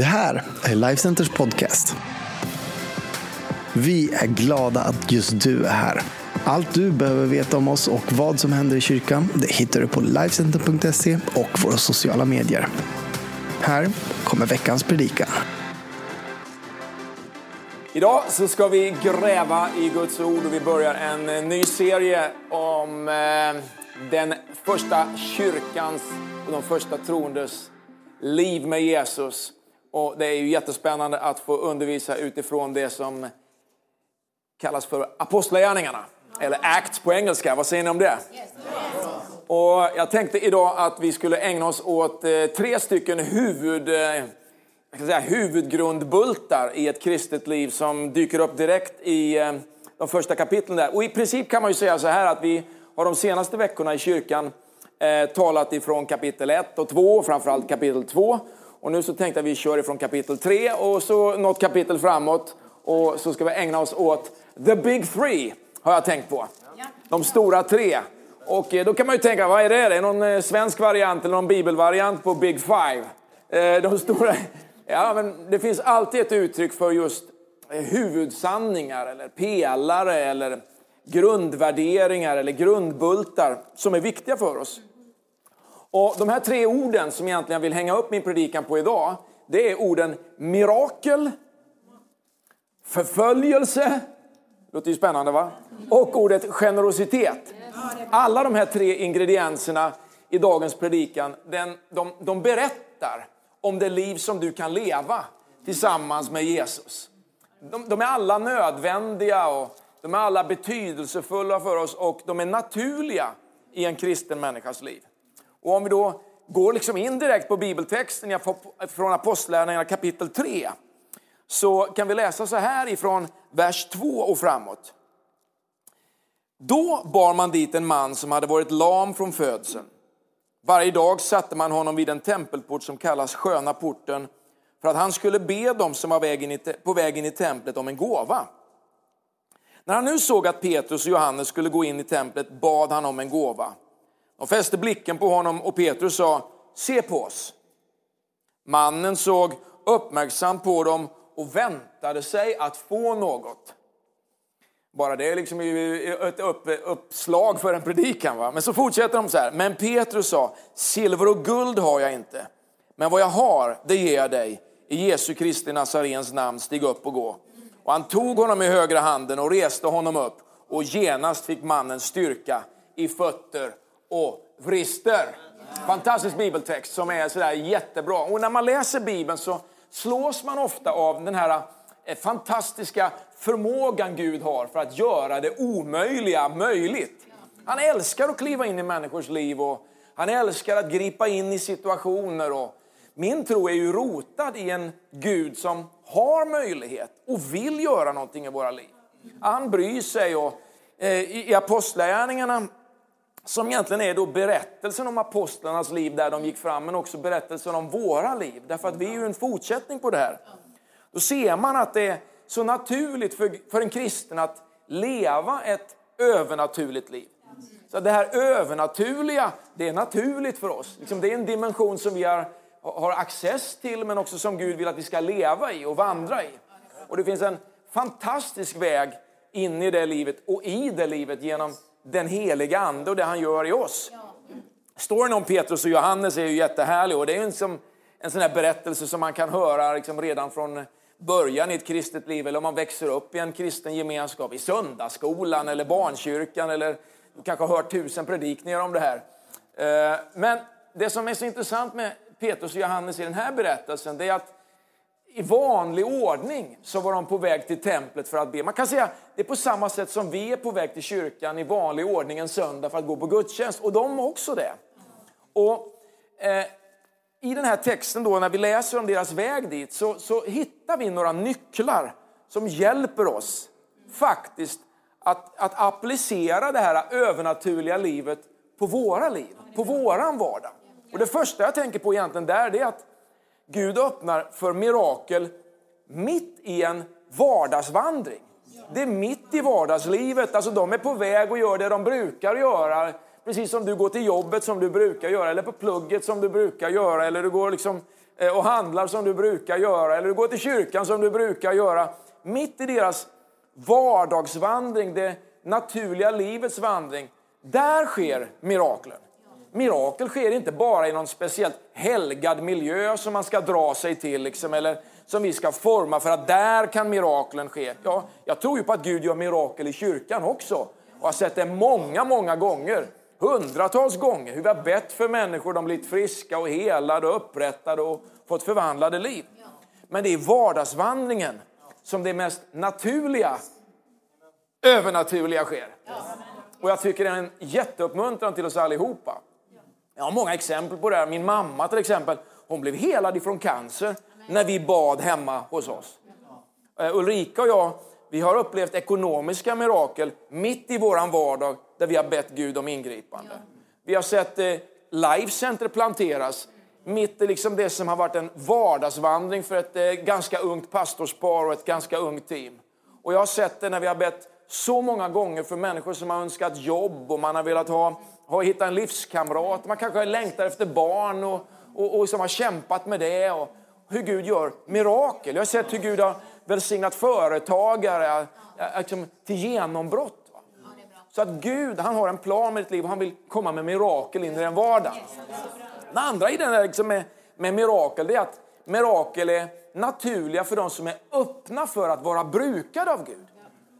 Det här är Lifecenters podcast. Vi är glada att just du är här. Allt du behöver veta om oss och vad som händer i kyrkan det hittar du på Lifecenter.se och våra sociala medier. Här kommer veckans predikan. Idag så ska vi gräva i Guds ord och vi börjar en eh, ny serie om eh, den första kyrkans och de första troendes liv med Jesus. Och det är ju jättespännande att få undervisa utifrån det som kallas för apostlagärningarna. Eller Acts på engelska, vad säger ni om det? Och jag tänkte idag att vi skulle ägna oss åt eh, tre stycken huvud, eh, jag ska säga, huvudgrundbultar i ett kristet liv som dyker upp direkt i eh, de första kapitlen där. Och i princip kan man ju säga så här att vi har de senaste veckorna i kyrkan eh, talat ifrån kapitel 1 och 2, framförallt kapitel 2. Och nu så tänkte jag att vi kör ifrån kapitel 3 och så något kapitel framåt. Och så ska vi ägna oss åt the big three, har jag tänkt på. De stora tre. Och eh, då kan man ju tänka, vad är det? Är det någon eh, svensk variant eller någon bibelvariant på Big Five? Eh, De stora... Ja, men det finns alltid ett uttryck för just huvudsanningar eller pelare eller grundvärderingar eller grundbultar som är viktiga för oss. Och de här tre orden som egentligen jag vill hänga upp min predikan på idag, det är orden mirakel, förföljelse, låter ju spännande va? Och ordet generositet. Alla de här tre ingredienserna i dagens predikan, den, de, de berättar om det liv som du kan leva tillsammans med Jesus. De, de är alla nödvändiga och de är alla betydelsefulla för oss och de är naturliga i en kristen människas liv. Och om vi då går liksom in direkt på bibeltexten från Apostlagärningarna kapitel 3 så kan vi läsa så här ifrån vers 2 och framåt. Då bar man dit en man som hade varit lam från födseln. Varje dag satte man honom vid en tempelport som kallas Sköna porten för att han skulle be dem som var på väg in i templet om en gåva. När han nu såg att Petrus och Johannes skulle gå in i templet bad han om en gåva. De fäste blicken på honom och Petrus sa, se på oss. Mannen såg uppmärksamt på dem och väntade sig att få något. Bara det är liksom ett uppslag för en predikan. Va? Men så fortsätter de så här. Men Petrus sa, silver och guld har jag inte. Men vad jag har, det ger jag dig. I Jesu Kristi Nazarens namn, stig upp och gå. Och han tog honom i högra handen och reste honom upp. Och genast fick mannen styrka i fötter och vrister. Fantastisk bibeltext som är sådär jättebra. Och när man läser Bibeln så slås man ofta av den här eh, fantastiska förmågan Gud har för att göra det omöjliga möjligt. Han älskar att kliva in i människors liv och han älskar att gripa in i situationer. Och min tro är ju rotad i en Gud som har möjlighet och vill göra någonting i våra liv. Han bryr sig och eh, i apostlagärningarna som egentligen är då berättelsen om apostlarnas liv där de gick fram, men också berättelsen om våra liv. Därför att vi är ju en fortsättning på det här. Då ser man att det är så naturligt för, för en kristen att leva ett övernaturligt liv. Så det här övernaturliga, det är naturligt för oss. Liksom det är en dimension som vi har, har access till, men också som Gud vill att vi ska leva i och vandra i. Och det finns en fantastisk väg in i det livet och i det livet genom den heliga ande och det han gör i oss. Storyn om Petrus och Johannes är ju jättehärlig och det är en, som, en sån här berättelse som man kan höra liksom redan från början i ett kristet liv eller om man växer upp i en kristen gemenskap i söndagsskolan eller barnkyrkan eller du kanske har hört tusen predikningar om det här. Eh, men det som är så intressant med Petrus och Johannes i den här berättelsen är att i vanlig ordning så var de på väg till templet för att be. Man kan säga det är på samma sätt som vi är på väg till kyrkan i vanlig ordning en söndag för att gå på gudstjänst. Och de också det. Och eh, I den här texten då när vi läser om deras väg dit så, så hittar vi några nycklar som hjälper oss faktiskt att, att applicera det här övernaturliga livet på våra liv, på våran vardag. Och det första jag tänker på egentligen där är att Gud öppnar för mirakel mitt i en vardagsvandring. Det är mitt i vardagslivet. Alltså de är på väg och gör det de brukar göra. Precis som du går till jobbet som du brukar göra, eller på plugget som du brukar göra, eller du går liksom eh, och handlar som du brukar göra, eller du går till kyrkan som du brukar göra. Mitt i deras vardagsvandring, det naturliga livets vandring, där sker miraklen. Mirakel sker inte bara i någon speciellt helgad miljö som man ska dra sig till, liksom, eller som vi ska forma för att där kan miraklen ske. Ja, jag tror ju på att Gud gör mirakel i kyrkan också och har sett det många, många gånger. Hundratals gånger hur vi har bett för människor, de blivit friska och helade och upprättade och fått förvandlade liv. Men det är vardagsvandringen som det mest naturliga, övernaturliga sker. Och jag tycker det är en jätteuppmuntran till oss allihopa. Jag har många exempel på det här. Min mamma till exempel, hon blev helad ifrån cancer när vi bad hemma hos oss. Uh, Ulrika och jag, vi har upplevt ekonomiska mirakel mitt i våran vardag där vi har bett Gud om ingripande. Vi har sett eh, Life Center planteras mitt i liksom det som har varit en vardagsvandring för ett eh, ganska ungt pastorspar och ett ganska ungt team. Och jag har sett det när vi har bett så många gånger för människor som har önskat jobb och man har velat ha, ha hitta en livskamrat. Man kanske längtar efter barn och, och, och som har kämpat med det. Och hur Gud gör mirakel. Jag har sett hur Gud har välsignat företagare eh, eh, liksom, till genombrott. Så att Gud han har en plan med ditt liv och han vill komma med mirakel in i din vardag. Det andra i den där liksom med, med mirakel det är att mirakel är naturliga för de som är öppna för att vara brukade av Gud.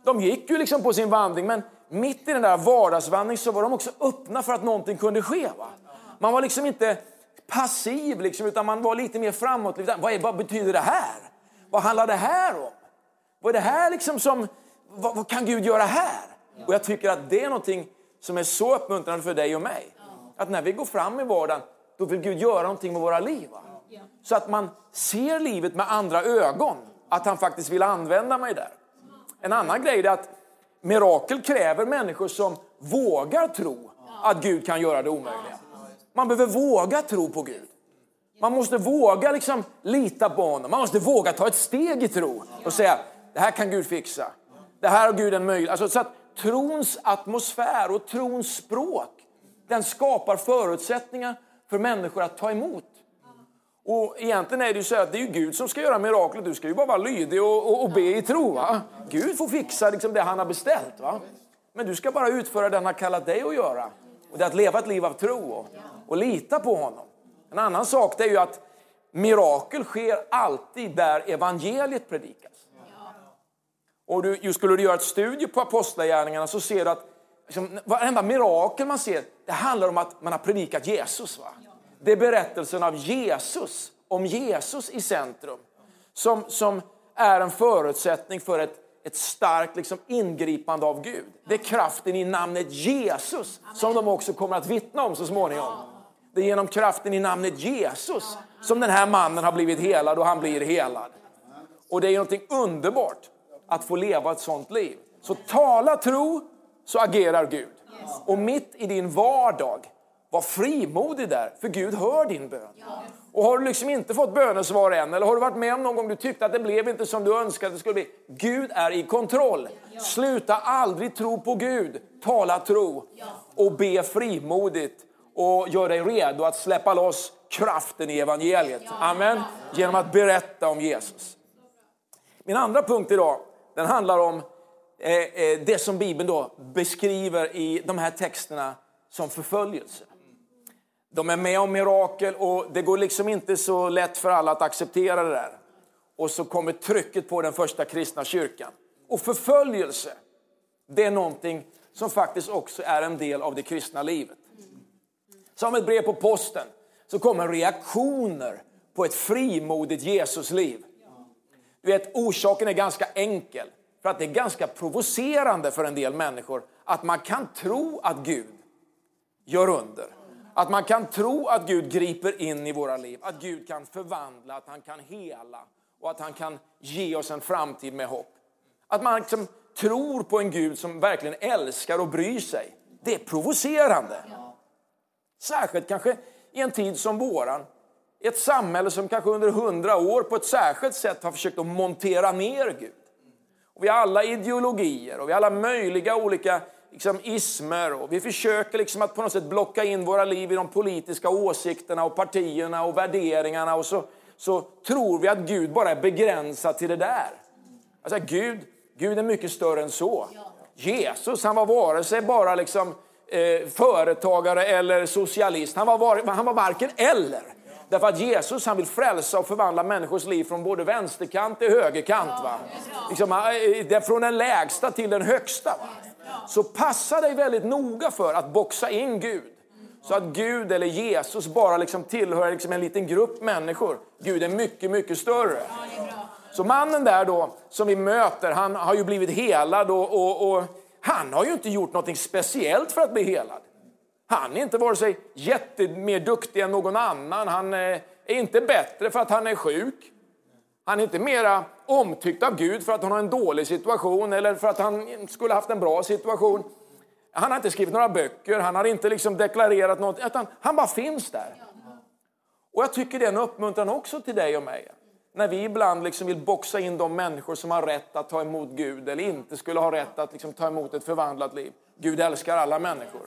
De gick ju liksom på sin vandring men mitt i den där vardagsvandringen så var de också öppna för att någonting kunde ske. Va? Man var liksom inte passiv liksom, utan man var lite mer framåt. Vad, är, vad betyder det här? Vad handlar det här om? Vad är det här liksom som, vad, vad kan Gud göra här? Och jag tycker att det är någonting som är så uppmuntrande för dig och mig. Att när vi går fram i vardagen, då vill Gud göra någonting med våra liv. Va? Så att man ser livet med andra ögon. Att han faktiskt vill använda mig där. En annan grej är att mirakel kräver människor som vågar tro att Gud kan göra det omöjliga. Man behöver våga tro på Gud. Man måste våga liksom lita på honom. Man måste våga ta ett steg i tro och säga, det här kan Gud fixa. Det här har Gud en möjlighet. Alltså, så att trons atmosfär och trons språk, den skapar förutsättningar för människor att ta emot. Och egentligen är det ju så att det är Gud som ska göra miraklet. Du ska ju bara vara lydig och, och, och be i tro. Va? Gud får fixa liksom det han har beställt. Va? Men du ska bara utföra det han har kallat dig att göra. Och det är att leva ett liv av tro och, och lita på honom. En annan sak det är ju att mirakel sker alltid där evangeliet predikas. Och du, just skulle du göra ett studie på apostlagärningarna så ser du att liksom, varenda mirakel man ser, det handlar om att man har predikat Jesus. Va? Det är berättelsen av Jesus, om Jesus i centrum, som, som är en förutsättning för ett, ett starkt liksom, ingripande av Gud. Det är kraften i namnet Jesus som de också kommer att vittna om så småningom. Det är genom kraften i namnet Jesus som den här mannen har blivit helad och han blir helad. Och det är någonting underbart att få leva ett sånt liv. Så tala tro så agerar Gud. Och mitt i din vardag, var frimodig där, för Gud hör din bön. Och har du liksom inte fått bönesvar än, eller har du varit med om någon gång du tyckte att det blev inte som du önskade att det skulle bli. Gud är i kontroll. Sluta aldrig tro på Gud. Tala tro och be frimodigt och gör dig redo att släppa loss kraften i evangeliet. Amen. Genom att berätta om Jesus. Min andra punkt idag, den handlar om eh, eh, det som Bibeln då beskriver i de här texterna som förföljelse. De är med om mirakel och det går liksom inte så lätt för alla att acceptera det där. Och så kommer trycket på den första kristna kyrkan. Och förföljelse, det är någonting som faktiskt också är en del av det kristna livet. Som ett brev på posten så kommer reaktioner på ett frimodigt Jesusliv. Du vet, orsaken är ganska enkel. För att det är ganska provocerande för en del människor att man kan tro att Gud gör under. Att man kan tro att Gud griper in i våra liv, att Gud kan förvandla, att han kan hela och att han kan ge oss en framtid med hopp. Att man liksom tror på en Gud som verkligen älskar och bryr sig. Det är provocerande. Särskilt kanske i en tid som våran. I ett samhälle som kanske under hundra år på ett särskilt sätt har försökt att montera ner Gud. Och vi har alla ideologier och vi har alla möjliga olika liksom, ismer och vi försöker liksom att på något sätt blocka in våra liv i de politiska åsikterna och partierna och värderingarna och så, så tror vi att Gud bara är begränsad till det där. Alltså Gud, Gud är mycket större än så. Jesus han var vare sig bara liksom, eh, företagare eller socialist. Han var, var, han var varken eller. Därför att Jesus han vill frälsa och förvandla människors liv från både vänsterkant till högerkant. Va? Liksom, eh, eh, från den lägsta till den högsta. Va? Så passa dig väldigt noga för att boxa in Gud. Så att Gud eller Jesus bara liksom tillhör liksom en liten grupp människor. Gud är mycket, mycket större. Så mannen där då som vi möter, han har ju blivit helad och, och, och han har ju inte gjort något speciellt för att bli helad. Han är inte vare sig jättemer duktig än någon annan. Han eh, är inte bättre för att han är sjuk. Han är inte mera omtyckt av Gud för att han har en dålig situation eller för att han skulle haft en bra situation. Han har inte skrivit några böcker, han har inte liksom deklarerat något, utan han bara finns där. Och jag tycker det är en uppmuntran också till dig och mig. När vi ibland liksom vill boxa in de människor som har rätt att ta emot Gud eller inte skulle ha rätt att liksom ta emot ett förvandlat liv. Gud älskar alla människor.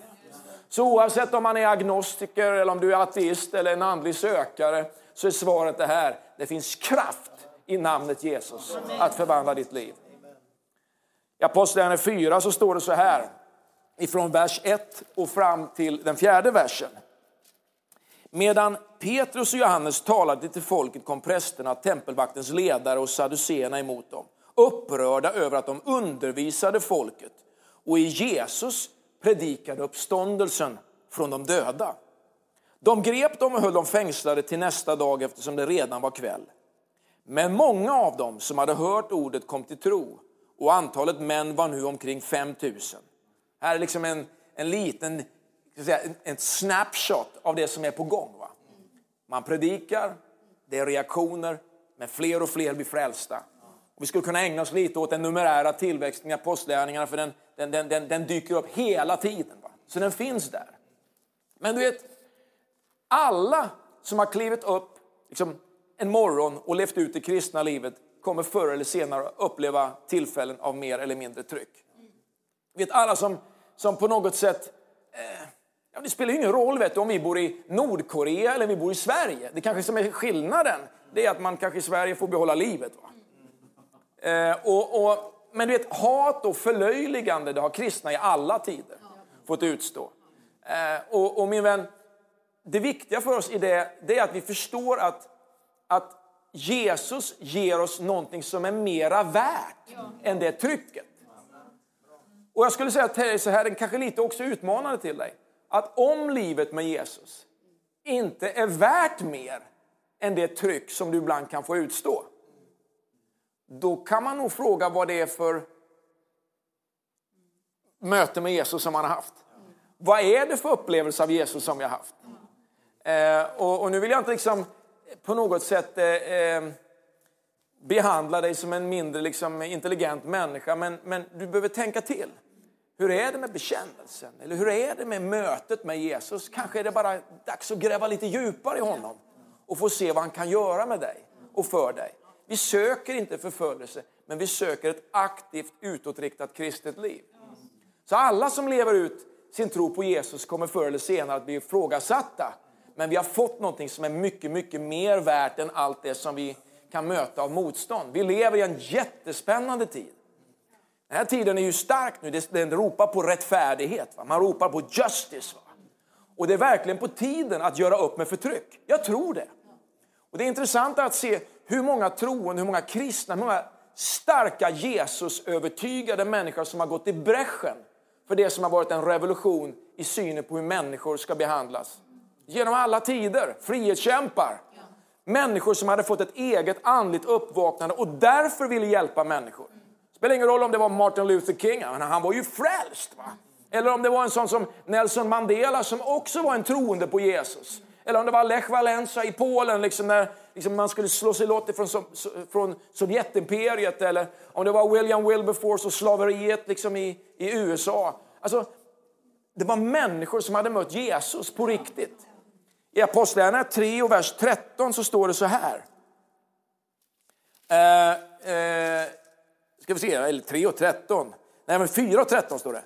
Så oavsett om man är agnostiker, eller om du är ateist eller en andlig sökare, så är svaret det här. Det finns kraft i namnet Jesus att förvandla ditt liv. I Apostlagärningarna 4 så står det så här, ifrån vers 1 och fram till den fjärde versen. Medan Petrus och Johannes talade till folket kom prästerna, tempelvaktens ledare och saduceerna emot dem, upprörda över att de undervisade folket och i Jesus predikade uppståndelsen från de döda. De grep dem och höll dem fängslade till nästa dag eftersom det redan var kväll. Men många av dem som hade hört ordet kom till tro och antalet män var nu omkring 5 000. Här är liksom en, en liten säga, en snapshot av det som är på gång. Va? Man predikar, det är reaktioner, men fler och fler blir frälsta. Och vi skulle kunna ägna oss lite åt den numerära tillväxten i apostlärningarna för den, den, den, den, den dyker upp hela tiden. Va? Så den finns där. Men du vet, alla som har klivit upp liksom, en morgon och levt ut det kristna livet kommer förr eller senare uppleva tillfällen av mer eller mindre tryck. Vet alla som, som på något sätt eh, Ja, det spelar ingen roll vet du, om vi bor i Nordkorea eller vi bor i Sverige. Det kanske som är skillnaden det är att man kanske i Sverige får behålla livet. Va? Eh, och, och, men du vet, hat och förlöjligande det har kristna i alla tider fått utstå. Eh, och, och, min vän, det viktiga för oss i det, det är att vi förstår att, att Jesus ger oss någonting som är mera värt ja. än det trycket. Och jag skulle säga till dig så här, den kanske lite också utmanande till dig att om livet med Jesus inte är värt mer än det tryck som du ibland kan få utstå, då kan man nog fråga vad det är för möte med Jesus som man har haft. Vad är det för upplevelse av Jesus som jag har haft? Eh, och, och, nu vill jag inte liksom på något sätt eh, eh, behandla dig som en mindre liksom, intelligent människa, men, men du behöver tänka till. Hur är det med bekännelsen? Eller hur är det med mötet med Jesus? Kanske är det bara dags att gräva lite djupare i honom och få se vad han kan göra med dig och för dig. Vi söker inte förföljelse, men vi söker ett aktivt utåtriktat kristet liv. Så alla som lever ut sin tro på Jesus kommer förr eller senare att bli ifrågasatta. Men vi har fått något som är mycket, mycket mer värt än allt det som vi kan möta av motstånd. Vi lever i en jättespännande tid. Den här tiden är ju stark nu, den ropar på rättfärdighet. Va? Man ropar på justice. Va? Och det är verkligen på tiden att göra upp med förtryck. Jag tror det. Och Det är intressant att se hur många troende, hur många kristna, hur många starka Jesus-övertygade människor som har gått i bräschen för det som har varit en revolution i synen på hur människor ska behandlas. Genom alla tider, frihetskämpar. Människor som hade fått ett eget andligt uppvaknande och därför ville hjälpa människor spelar ingen roll om det var Martin Luther King, han var ju frälst. Va? Eller om det var en sån som Nelson Mandela som också var en troende på Jesus. Eller om det var Lech Walesa i Polen liksom när liksom man skulle slå sig loss från, från Sovjetimperiet. Eller om det var William Wilberforce och slaveriet liksom i, i USA. Alltså, det var människor som hade mött Jesus på riktigt. I Apostlagärningarna 3 och vers 13 så står det så här. Eh, eh, ska vi se, eller 3 och 13. Nej, men 4 och 13 står det.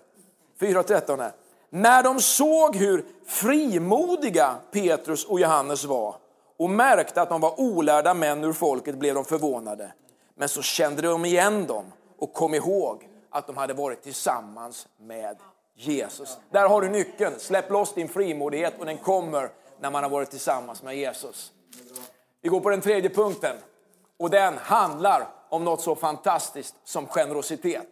4 och 13 här. När de såg hur frimodiga Petrus och Johannes var och märkte att de var olärda män ur folket blev de förvånade. Men så kände de igen dem och kom ihåg att de hade varit tillsammans med Jesus. Där har du nyckeln. Släpp loss din frimodighet och den kommer när man har varit tillsammans med Jesus. Vi går på den tredje punkten och den handlar om något så fantastiskt som generositet.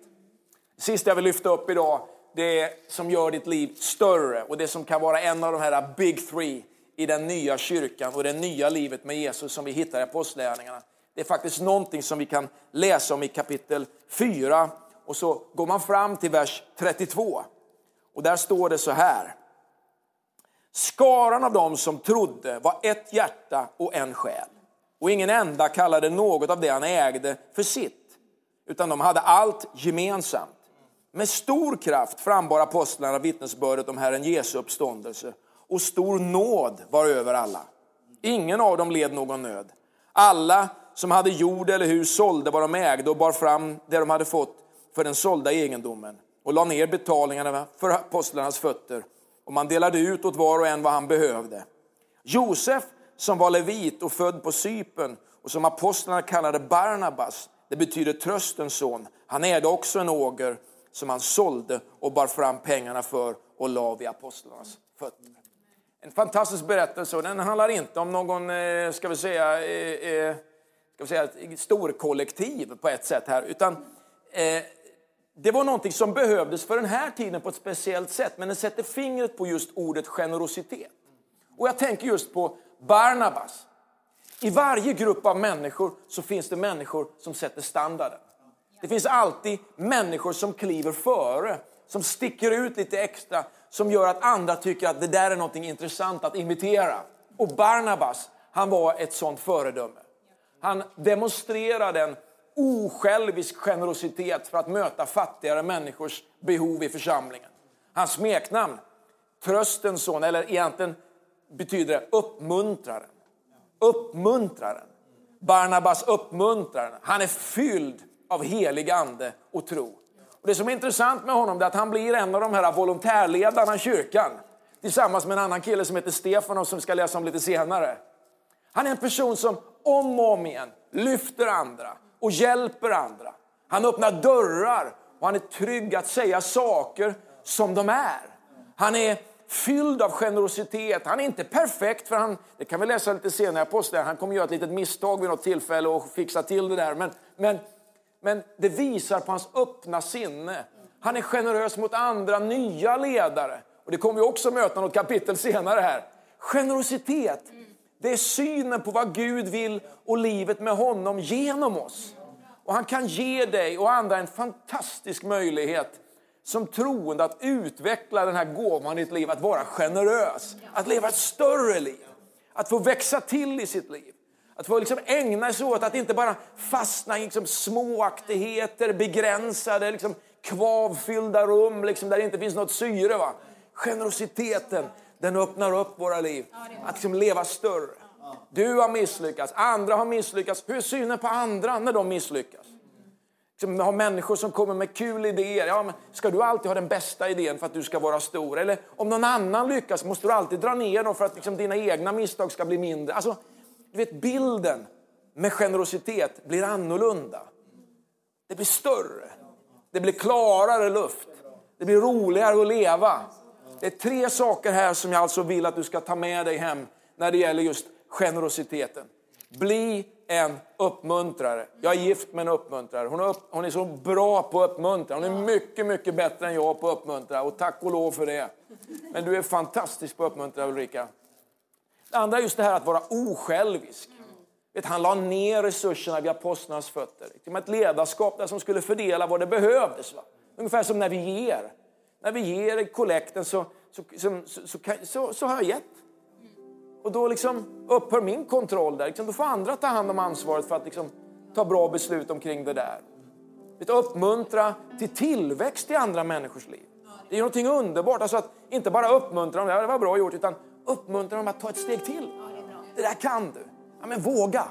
Sist jag vill lyfta upp idag, det som gör ditt liv större och det som kan vara en av de här big three i den nya kyrkan och det nya livet med Jesus som vi hittar i Apostlagärningarna. Det är faktiskt någonting som vi kan läsa om i kapitel 4 och så går man fram till vers 32. Och där står det så här. Skaran av dem som trodde var ett hjärta och en själ. Och ingen enda kallade något av det han ägde för sitt, utan de hade allt gemensamt. Med stor kraft frambar apostlarna vittnesbördet om Herren Jesu uppståndelse och stor nåd var över alla. Ingen av dem led någon nöd. Alla som hade jord eller hus sålde vad de ägde och bar fram det de hade fått för den sålda egendomen och la ner betalningarna för apostlarnas fötter. Och man delade ut åt var och en vad han behövde. Josef, som var levit och född på Sypen och som apostlarna kallade Barnabas, det betyder tröstens son. Han ägde också en åger som han sålde och bar fram pengarna för och la vid apostlarnas fötter. En fantastisk berättelse och den handlar inte om någon, eh, ska vi säga, eh, eh, ska vi säga storkollektiv på ett sätt här, utan det var någonting som behövdes för den här tiden på ett speciellt sätt, men den sätter fingret på just ordet generositet. Och jag tänker just på Barnabas. I varje grupp av människor så finns det människor som sätter standarden. Det finns alltid människor som kliver före, som sticker ut lite extra, som gör att andra tycker att det där är något intressant att imitera. Och Barnabas, han var ett sånt föredöme. Han demonstrerade en osjälvisk generositet för att möta fattigare människors behov i församlingen. Hans smeknamn, tröstens son, eller egentligen betyder det uppmuntraren. Uppmuntraren. Barnabas uppmuntraren. Han är fylld av helig ande och tro. Och det som är intressant med honom är att han blir en av de här volontärledarna i kyrkan. Tillsammans med en annan kille som heter Stefanos som vi ska läsa om lite senare. Han är en person som om och om igen lyfter andra och hjälper andra. Han öppnar dörrar och han är trygg att säga saker som de är. Han är fylld av generositet. Han är inte perfekt, för han, det kan vi läsa lite senare i Apostlagärningarna, han kommer göra ett litet misstag vid något tillfälle och fixa till det där. Men, men men det visar på hans öppna sinne. Han är generös mot andra nya ledare. Och Det kommer vi också möta något kapitel senare här. Generositet, det är synen på vad Gud vill och livet med honom genom oss. Och Han kan ge dig och andra en fantastisk möjlighet som troende att utveckla den här gåvan i ditt liv, att vara generös, att leva ett större liv, att få växa till i sitt liv. Att få liksom ägna sig åt att inte bara fastna i liksom småaktigheter, begränsade, liksom kvavfyllda rum liksom där det inte finns något syre. Va? Generositeten, den öppnar upp våra liv. Att liksom leva större. Du har misslyckats, andra har misslyckats. Hur är synen på andra när de misslyckas? Liksom, har människor som kommer med kul idéer. Ja, men ska du alltid ha den bästa idén för att du ska vara stor? Eller om någon annan lyckas, måste du alltid dra ner dem för att liksom, dina egna misstag ska bli mindre? Alltså, du vet, bilden med generositet blir annorlunda. Det blir större. Det blir klarare luft. Det blir roligare att leva. Det är tre saker här som jag alltså vill att du ska ta med dig hem när det gäller just generositeten. Bli en uppmuntrare. Jag är gift med en uppmuntrare. Hon är, upp, hon är så bra på att uppmuntra. Hon är mycket, mycket bättre än jag på att uppmuntra. Och tack och lov för det. Men du är fantastisk på att uppmuntra Ulrika. Det andra är just det här att vara osjälvisk. Vet, han la ner resurserna vid apostlarnas fötter. Ett ledarskap där som skulle fördela vad det behövdes. Va? Ungefär som när vi ger. När vi ger kollekten så, så, så, så, så, har jag gett. Och då liksom upphör min kontroll där. Liksom, då får andra ta hand om ansvaret för att liksom, ta bra beslut omkring det där. Vet, uppmuntra till tillväxt i andra människors liv. Det är någonting underbart. Alltså att inte bara uppmuntra dem, det var bra gjort, utan uppmuntra dem att ta ett steg till. Det där kan du. Ja, men våga.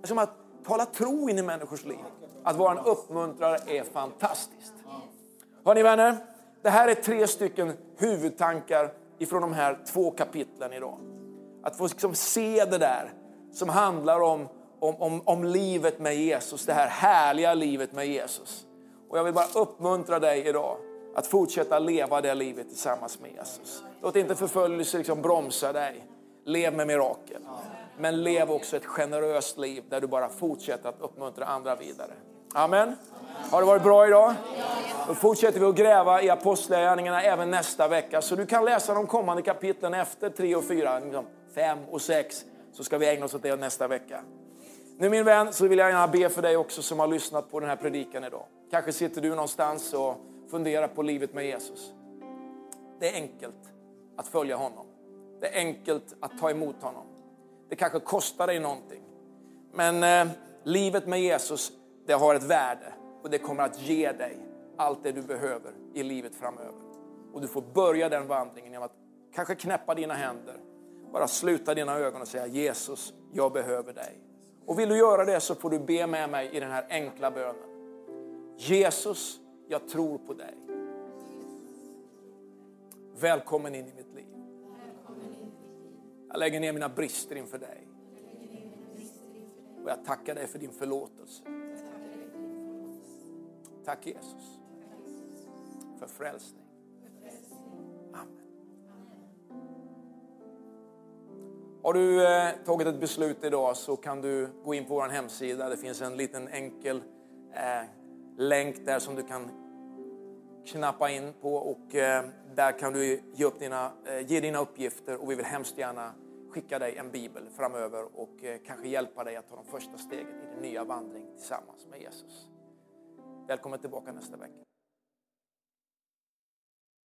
Det är som att tala tro in i människors liv. Att vara en uppmuntrare är fantastiskt. Hörni vänner, det här är tre stycken huvudtankar ifrån de här två kapitlen idag. Att få liksom se det där som handlar om, om, om, om livet med Jesus, det här härliga livet med Jesus. Och jag vill bara uppmuntra dig idag att fortsätta leva det livet tillsammans med Jesus. Låt inte förföljelse liksom bromsa dig. Lev med mirakel. Men lev också ett generöst liv där du bara fortsätter att uppmuntra andra vidare. Amen. Har det varit bra idag? Då fortsätter vi att gräva i Apostlagärningarna även nästa vecka. Så du kan läsa de kommande kapitlen efter 3 och 4, 5 liksom och 6. Så ska vi ägna oss åt det nästa vecka. Nu min vän så vill jag gärna be för dig också som har lyssnat på den här predikan idag. Kanske sitter du någonstans och funderar på livet med Jesus. Det är enkelt att följa honom. Det är enkelt att ta emot honom. Det kanske kostar dig någonting. Men eh, livet med Jesus, det har ett värde och det kommer att ge dig allt det du behöver i livet framöver. Och du får börja den vandringen genom att kanske knäppa dina händer, bara sluta dina ögon och säga Jesus, jag behöver dig. Och vill du göra det så får du be med mig i den här enkla bönen. Jesus, jag tror på dig. Välkommen in i mitt liv. Jag lägger ner mina brister inför dig. Och jag tackar dig för din förlåtelse. Tack Jesus för frälsning. Amen. Har du eh, tagit ett beslut idag så kan du gå in på vår hemsida. Det finns en liten enkel eh, länk där som du kan knappa in på och eh, där kan du ge, upp dina, eh, ge dina uppgifter och vi vill hemskt gärna skicka dig en bibel framöver och eh, kanske hjälpa dig att ta de första stegen i din nya vandring tillsammans med Jesus. Välkommen tillbaka nästa vecka.